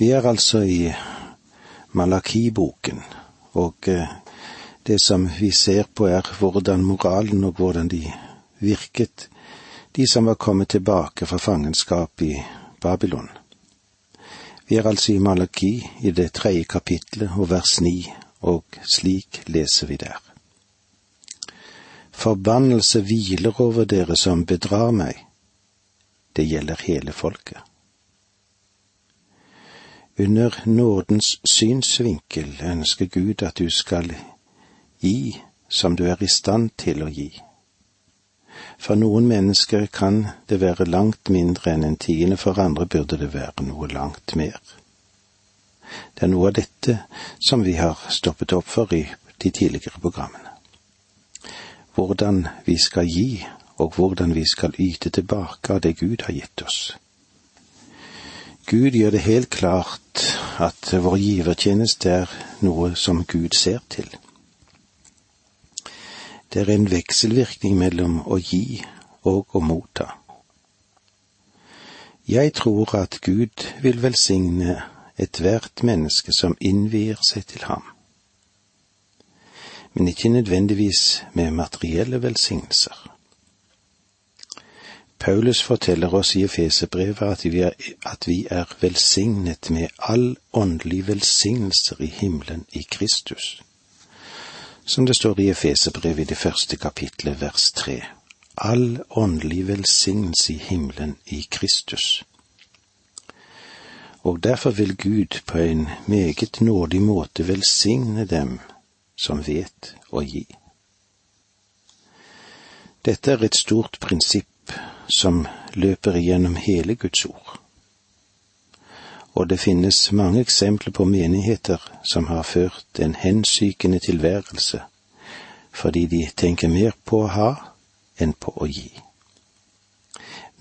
Vi er altså i Malakiboken, og eh, det som vi ser på er hvordan moralen og hvordan de virket, de som var kommet tilbake fra fangenskap i Babylon. Vi er altså i Malaki i det tredje kapitlet og vers ni, og slik leser vi der. Forbannelse hviler over dere som bedrar meg. Det gjelder hele folket. Under nådens synsvinkel ønsker Gud at du skal gi som du er i stand til å gi. For noen mennesker kan det være langt mindre enn en tiende, for andre burde det være noe langt mer. Det er noe av dette som vi har stoppet opp for i de tidligere programmene hvordan vi skal gi, og hvordan vi skal yte tilbake av det Gud har gitt oss. Gud gjør det helt klart at vår givertjeneste er noe som Gud ser til. Det er en vekselvirkning mellom å gi og å motta. Jeg tror at Gud vil velsigne ethvert menneske som innvier seg til ham men ikke nødvendigvis med materielle velsignelser. Paulus forteller oss i Efeserbrevet at, at vi er velsignet med all åndelig velsignelser i himmelen i Kristus. Som det står i Efeserbrevet i det første kapitlet vers tre. All åndelig velsignelse i himmelen i Kristus. Og derfor vil Gud på en meget nådig måte velsigne dem som vet å gi. Dette er et stort prinsipp som løper igjennom hele Guds ord. Og det finnes mange eksempler på menigheter som har ført en hensykende tilværelse fordi de tenker mer på å ha enn på å gi.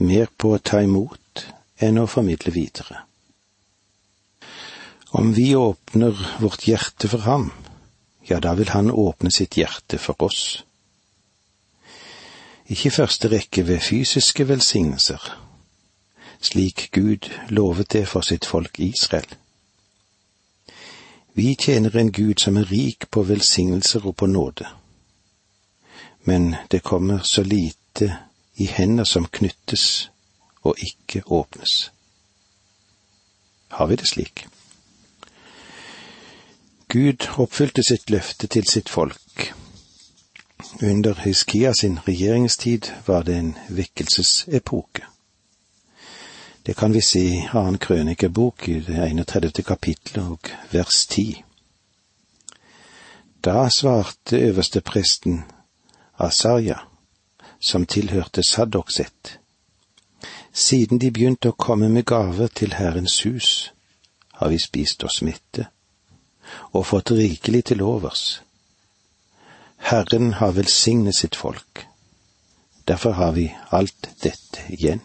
Mer på å ta imot enn å formidle videre. Om vi åpner vårt hjerte for ham, ja, da vil han åpne sitt hjerte for oss. Ikke i første rekke ved fysiske velsignelser, slik Gud lovet det for sitt folk Israel. Vi tjener en Gud som er rik på velsignelser og på nåde, men det kommer så lite i hender som knyttes og ikke åpnes. Har vi det slik? Gud oppfylte sitt løfte til sitt folk. Under Hiskia sin regjeringstid var det en vekkelsesepoke. Det kan vi se i annen krønikebok i det 31. kapittelet og vers 10. Da svarte øverstepresten Asarja, som tilhørte Sadok siden de begynte å komme med gaver til Herrens hus, har vi spist oss mette og fått rikelig til overs. Herren har velsignet sitt folk. Derfor har vi alt dette igjen.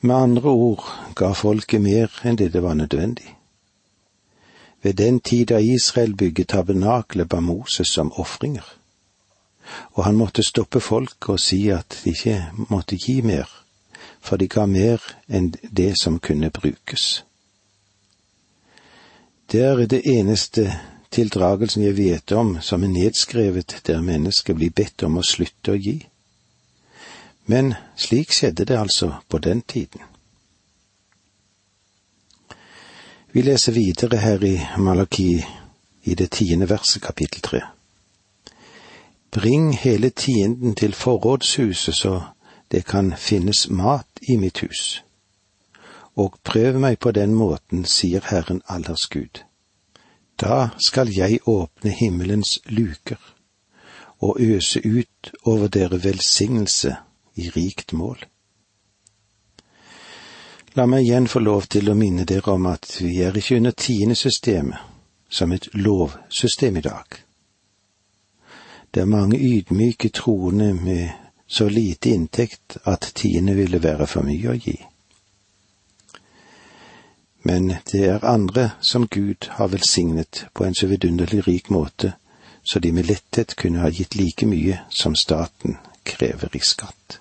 Med andre ord ga folket mer enn det det var nødvendig. Ved den tid da Israel bygget tabernaklet ba Moses som ofringer, og han måtte stoppe folket og si at de ikke måtte gi mer, for de ga mer enn det som kunne brukes. Det er det eneste tildragelsen jeg vet om som er nedskrevet der mennesket blir bedt om å slutte å gi. Men slik skjedde det altså på den tiden. Vi leser videre her i Malaki i det tiende verset kapittel tre. Bring hele tienden til forrådshuset så det kan finnes mat i mitt hus og prøv meg på den måten, sier Herren allers Gud. Da skal jeg åpne himmelens luker og øse ut over dere velsignelse i rikt mål. La meg igjen få lov til å minne dere om at vi er ikke under tiendesystemet som et lovsystem i dag. Det er mange ydmyke troende med så lite inntekt at tiende ville være for mye å gi men det er andre som Gud har velsignet på en så vidunderlig rik måte, så de med letthet kunne ha gitt like mye som staten krever i skatt.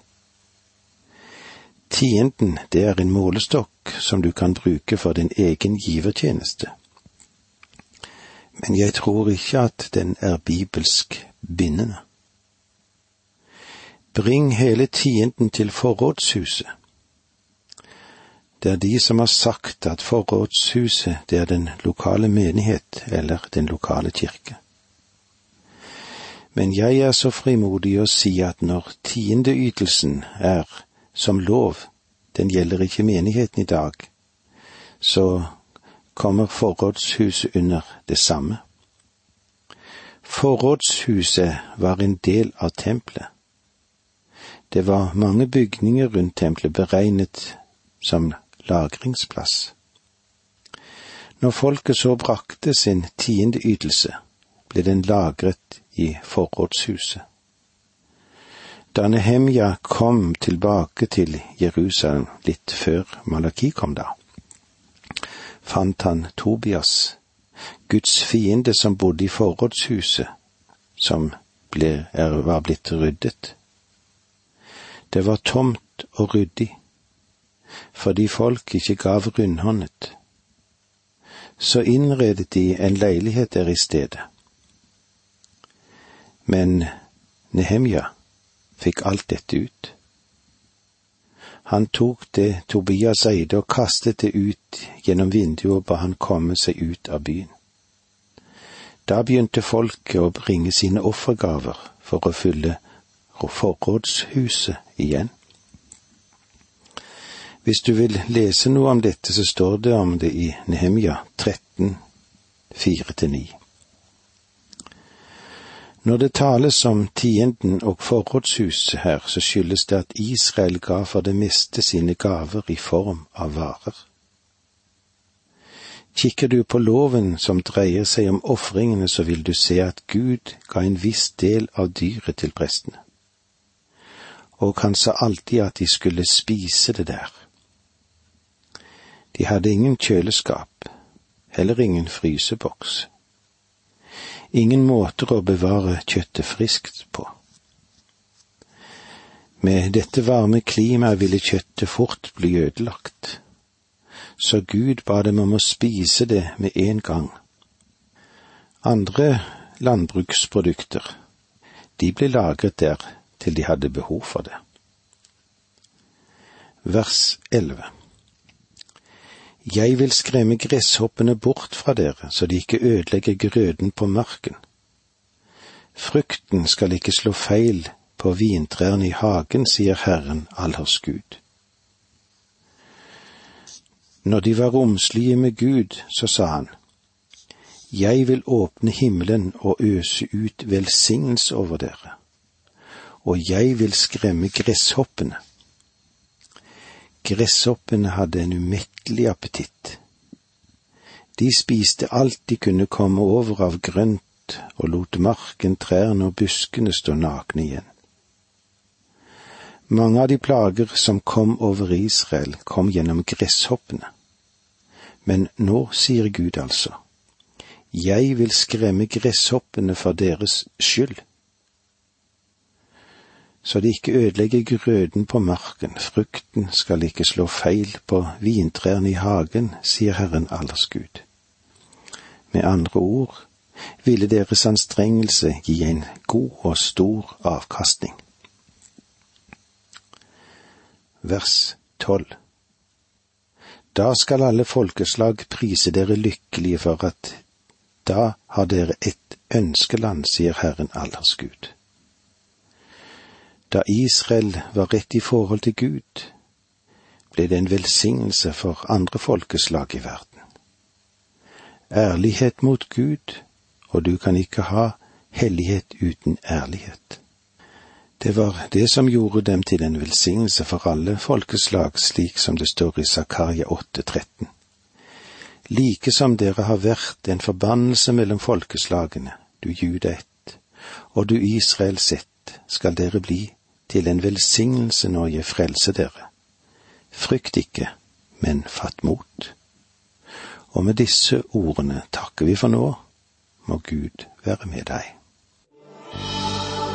Tienden, det er en målestokk som du kan bruke for din egen givertjeneste. Men jeg tror ikke at den er bibelsk bindende. Bring hele tienden til forrådshuset. Det er de som har sagt at forrådshuset det er den lokale menighet eller den lokale kirke. Men jeg er så frimodig å si at når tiendeytelsen er som lov, den gjelder ikke menigheten i dag, så kommer forrådshuset under det samme. Forrådshuset var en del av tempelet. Det var mange bygninger rundt tempelet beregnet som lagringsplass. Når folket så brakte sin tiende ytelse, ble den lagret i forrådshuset. Da Nehemja kom tilbake til Jerusalem litt før Malaki kom da, fant han Tobias, Guds fiende som bodde i forrådshuset, som ble, er, var blitt ryddet. Det var tomt og ryddig, fordi folk ikke gav rundhåndet. Så innredet de en leilighet der i stedet. Men Nehemja fikk alt dette ut. Han tok det Tobias eide og kastet det ut gjennom vinduet og ba han komme seg ut av byen. Da begynte folket å bringe sine offergaver for å fylle forrådshuset igjen. Hvis du vil lese noe om dette, så står det om det i Nehemja 13, 4-9. Når det tales om tienden og forrådshuset her, så skyldes det at Israel ga for det meste sine gaver i form av varer. Kikker du på loven som dreier seg om ofringene, så vil du se at Gud ga en viss del av dyret til prestene. Og han sa alltid at de skulle spise det der. De hadde ingen kjøleskap, heller ingen fryseboks ingen måter å bevare kjøttet friskt på. Med dette varme klimaet ville kjøttet fort bli ødelagt, så Gud ba dem om å spise det med en gang. Andre landbruksprodukter, de ble lagret der til de hadde behov for det. Vers 11 jeg vil skremme gresshoppene bort fra dere, så de ikke ødelegger grøden på marken. Frukten skal ikke slå feil på vintrærne i hagen, sier Herren allers Gud. Når de var romslige med Gud, så sa han, Jeg vil åpne himmelen og øse ut velsignelse over dere, og jeg vil skremme gresshoppene Gresshoppene hadde en umettelig appetitt. De spiste alt de kunne komme over av grønt og lot marken, trærne og buskene stå nakne igjen. Mange av de plager som kom over Israel, kom gjennom gresshoppene. Men nå sier Gud altså, Jeg vil skremme gresshoppene for deres skyld så de ikke ødelegger grøden på marken, frukten skal ikke slå feil på vintrærne i hagen, sier Herren allers Gud. Med andre ord ville deres anstrengelse gi en god og stor avkastning. Vers tolv Da skal alle folkeslag prise dere lykkelige for at da har dere et ønskeland, sier Herren allers Gud. Da Israel var rett i forhold til Gud, ble det en velsignelse for andre folkeslag i verden. Ærlighet mot Gud, og du kan ikke ha hellighet uten ærlighet. Det var det som gjorde dem til en velsignelse for alle folkeslag, slik som det står i Zakaria 8,13. Like som dere har vært en forbannelse mellom folkeslagene, du juda ett, og du Israel sett, skal dere bli til en velsignelse når jeg frelser dere. Frykt ikke, men fatt mot. Og med disse ordene takker vi for nå. Må Gud være med deg.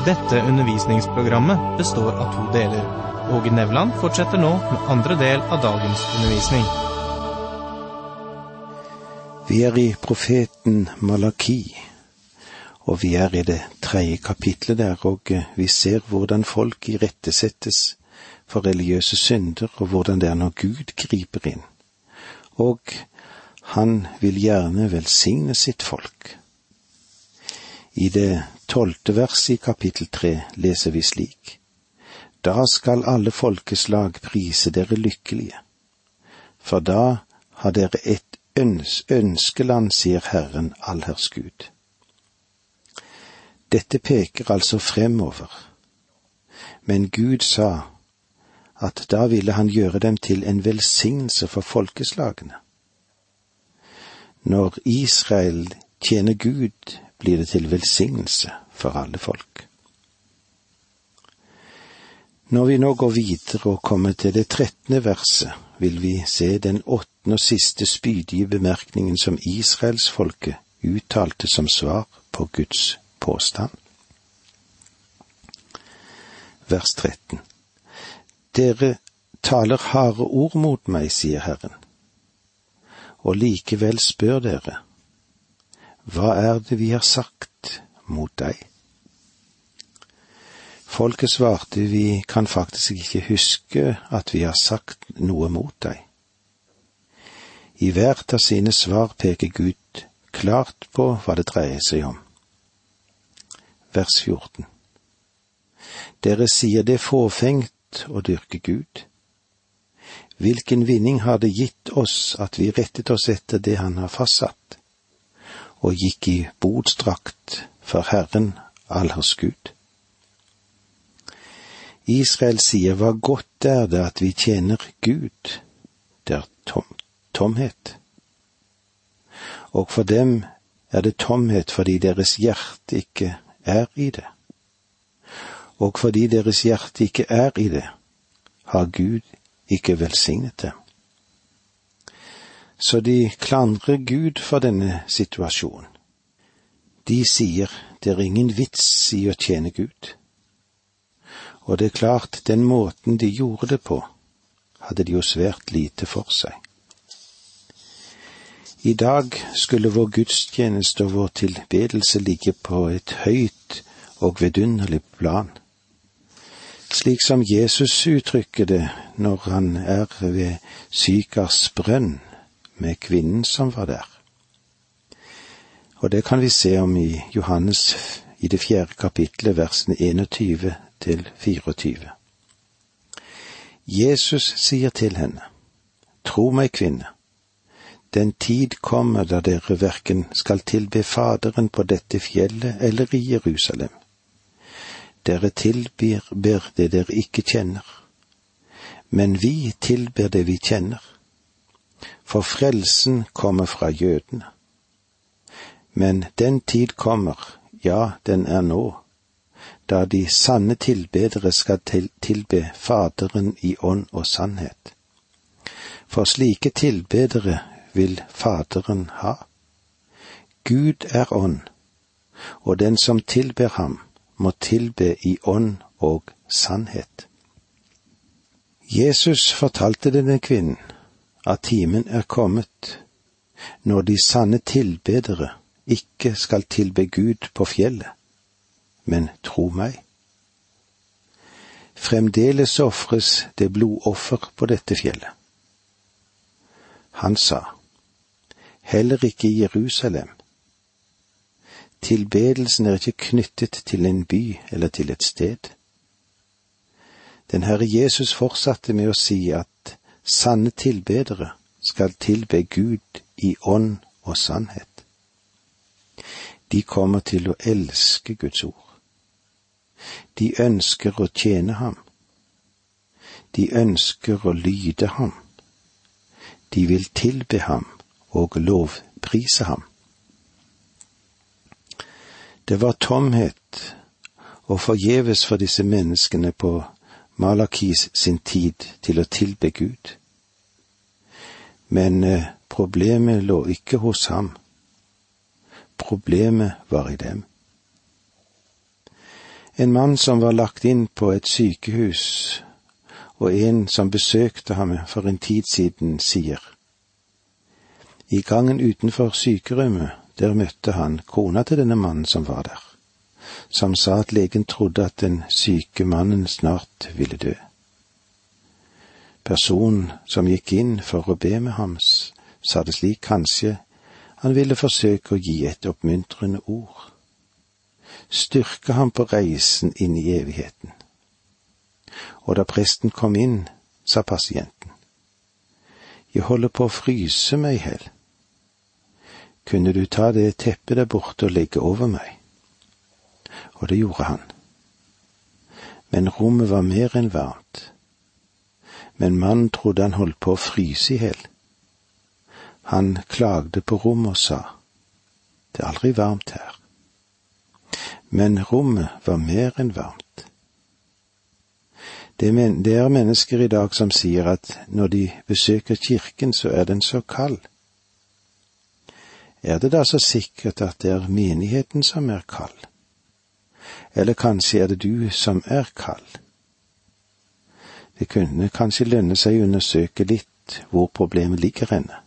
Dette undervisningsprogrammet består av to deler. Åge Nevland fortsetter nå med andre del av dagens undervisning. Vi er i profeten Malaki, og vi er i det tredje kapitlet der, og vi ser hvordan folk irettesettes for religiøse synder, og hvordan det er når Gud griper inn. Og han vil gjerne velsigne sitt folk. I det tolvte verset i kapittel tre leser vi slik. Da skal alle folkeslag prise dere lykkelige, for da har dere et øns ønskeland, sier Herren allherrs Gud. Dette peker altså fremover, men Gud sa at da ville han gjøre dem til en velsignelse for folkeslagene. Når Israel tjener Gud, blir det til velsignelse for alle folk. Når vi nå går videre og kommer til det trettende verset, vil vi se den åttende og siste spydige bemerkningen som israelsfolket uttalte som svar på Guds påstand. Vers 13 Dere taler harde ord mot meg, sier Herren, og likevel spør dere, hva er det vi har sagt mot deg? Folket svarte, vi kan faktisk ikke huske at vi har sagt noe mot deg. I hvert av sine svar peker Gud klart på hva det dreier seg om. Vers 14 Dere sier det er fåfengt å dyrke Gud. Hvilken vinning har det gitt oss at vi rettet oss etter det Han har fastsatt, og gikk i botsdrakt for Herren allers Gud? Israel sier hva godt er det at vi tjener Gud, det er tom, tomhet. Og for dem er det tomhet fordi deres hjerte ikke er i det. Og fordi deres hjerte ikke er i det, har Gud ikke velsignet dem. Så de klandrer Gud for denne situasjonen. De sier det er ingen vits i å tjene Gud og det er klart, den måten de gjorde det på, hadde de jo svært lite for seg. I dag skulle vår gudstjeneste og vår tilbedelse ligge på et høyt og vidunderlig plan, slik som Jesus uttrykker det når han er ved Sykars brønn med kvinnen som var der. Og det kan vi se om i Johannes i det fjerde kapitlet, versene 21 til 24. Jesus sier til henne, Tro meg, kvinne, den tid kommer da dere verken skal tilbe Faderen på dette fjellet eller i Jerusalem. Dere tilber det dere ikke kjenner, men vi tilber det vi kjenner, for frelsen kommer fra jødene. Men den tid kommer, ja, den er nå, da de sanne tilbedere skal tilbe Faderen i ånd og sannhet. For slike tilbedere vil Faderen ha. Gud er ånd, og den som tilber ham, må tilbe i ånd og sannhet. Jesus fortalte denne kvinnen at timen er kommet når de sanne tilbedere ikke skal tilbe Gud på fjellet, men tro meg. Fremdeles ofres det blodoffer på dette fjellet. Han sa, heller ikke i Jerusalem. Tilbedelsen er ikke knyttet til en by eller til et sted. Den Herre Jesus fortsatte med å si at sanne tilbedere skal tilbe Gud i ånd og sannhet. De kommer til å elske Guds ord. De ønsker å tjene ham. De ønsker å lyde ham. De vil tilbe ham og lovprise ham. Det var tomhet og forgjeves for disse menneskene på Malakis sin tid til å tilbe Gud. Men eh, problemet lå ikke hos ham. Problemet var i dem. En mann som var lagt inn på et sykehus, og en som besøkte ham for en tid siden, sier. I gangen utenfor sykerommet, der møtte han kona til denne mannen som var der, som sa at legen trodde at den syke mannen snart ville dø. Personen som gikk inn for å be med ham, sa det slik kanskje han ville forsøke å gi et oppmuntrende ord, styrke ham på reisen inn i evigheten. Og da presten kom inn, sa pasienten, jeg holder på å fryse meg i hel. Kunne du ta det teppet der borte og legge over meg? Og det gjorde han. Men rommet var mer enn varmt men mannen trodde han holdt på å fryse i hjel. Han klagde på rommet og sa, det er aldri varmt her. Men rommet var mer enn varmt. Det er mennesker i dag som sier at når de besøker kirken, så er den så kald. Er det da så sikkert at det er menigheten som er kald? Eller kanskje er det du som er kald? Det kunne kanskje lønne seg å undersøke litt hvor problemet ligger henne,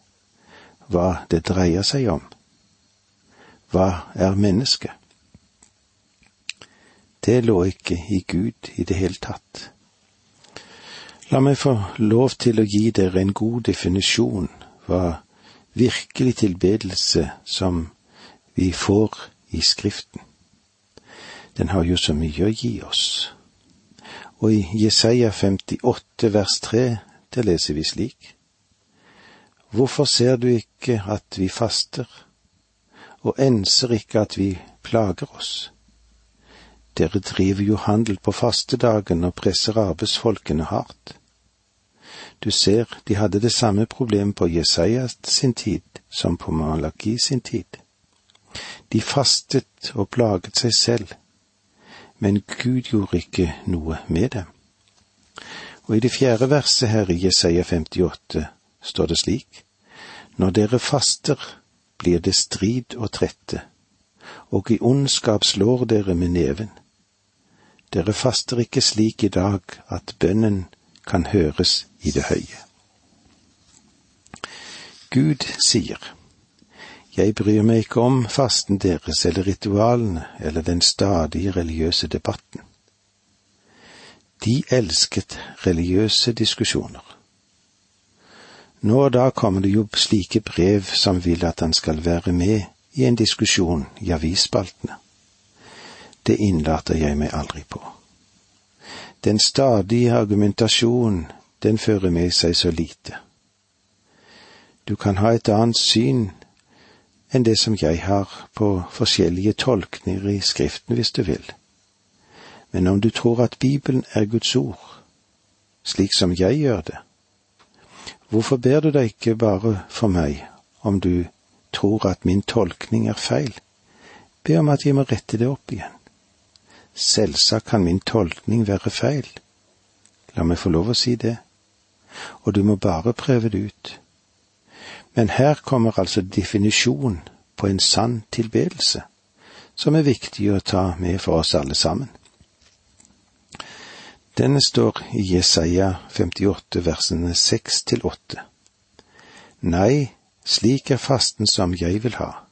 hva det dreier seg om. Hva er mennesket? Det lå ikke i Gud i det hele tatt. La meg få lov til å gi dere en god definisjon hva virkelig tilbedelse som vi får i Skriften. Den har jo så mye å gi oss. Og i Jesaja 58 vers 3, der leser vi slik. Hvorfor ser du ikke at vi faster, og enser ikke at vi plager oss? Dere driver jo handel på fastedagen og presser arbeidsfolkene hardt. Du ser, de hadde det samme problemet på Jesajas sin tid som på Malaki sin tid. De fastet og plaget seg selv men Gud gjorde ikke noe med dem. Og i det fjerde verset her i Jesaja 58 står det slik:" Når dere faster, blir det strid og trette, og i ondskap slår dere med neven. Dere faster ikke slik i dag at bønnen kan høres i det høye. Gud sier, jeg bryr meg ikke om fasten deres eller ritualene eller den stadige religiøse debatten. De elsket religiøse diskusjoner. Nå og da kommer det jo slike brev som vil at han skal være med i en diskusjon i avisspaltene. Det innlater jeg meg aldri på. Den stadige argumentasjonen, den fører med seg så lite. Du kan ha et annet syn enn det som jeg har på forskjellige tolkninger i Skriften, hvis du vil. Men om du tror at Bibelen er Guds ord, slik som jeg gjør det, hvorfor ber du deg ikke bare for meg om du tror at min tolkning er feil? Be om at jeg må rette det opp igjen. Selvsagt kan min tolkning være feil. La meg få lov å si det. Og du må bare prøve det ut. Men her kommer altså definisjon på en sann tilbedelse, som er viktig å ta med for oss alle sammen. Denne står i Jesaja 58 versene 6 til 8. Nei, slik er fasten som jeg vil ha,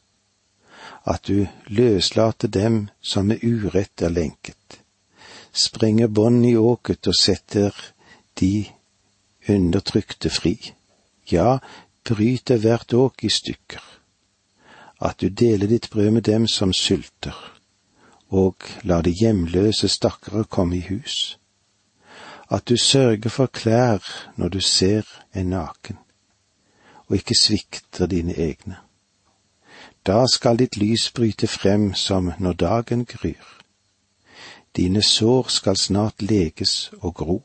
at du løslater dem som med urett er lenket, sprenger bånd i åket og setter de undertrykte fri. Ja, bryter hvert åk i stykker, at du deler ditt brød med dem som sulter, og lar de hjemløse stakkare komme i hus, at du sørger for klær når du ser en naken, og ikke svikter dine egne. Da skal ditt lys bryte frem som når dagen gryr. Dine sår skal snart leges og gro.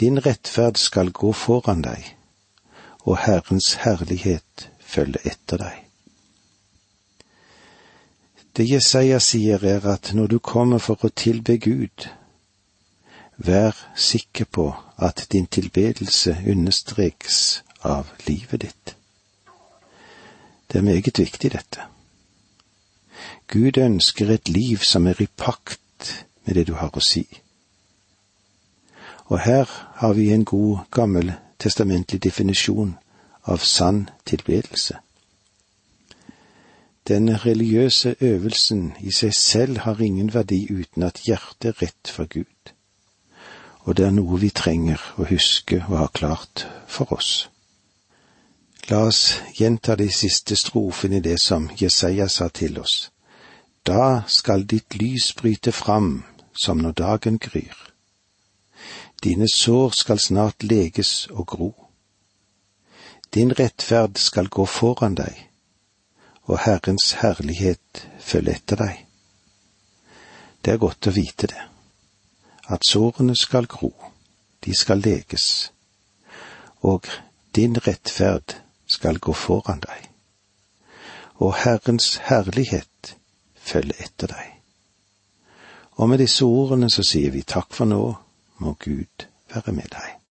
Din rettferd skal gå foran deg og Herrens herlighet følge etter deg. Det Jesaja sier er at når du kommer for å tilbe Gud, vær sikker på at din tilbedelse understrekes av livet ditt. Det er meget viktig, dette. Gud ønsker et liv som er i pakt med det du har å si. Og her har vi en god, gammel testamentlig definisjon av sann tilbedelse. Den religiøse øvelsen i seg selv har ingen verdi uten at hjertet er rett for Gud, og det er noe vi trenger å huske og ha klart for oss. La oss gjenta de siste strofene i det som Jesaja sa til oss. Da skal ditt lys bryte fram som når dagen gryr. Dine sår skal snart leges og gro. Din rettferd skal gå foran deg og Herrens herlighet følge etter deg. Det er godt å vite det, at sårene skal gro, de skal leges, og din rettferd skal gå foran deg, og Herrens herlighet følge etter deg. Og med disse ordene så sier vi takk for nå, må Gud være med deg.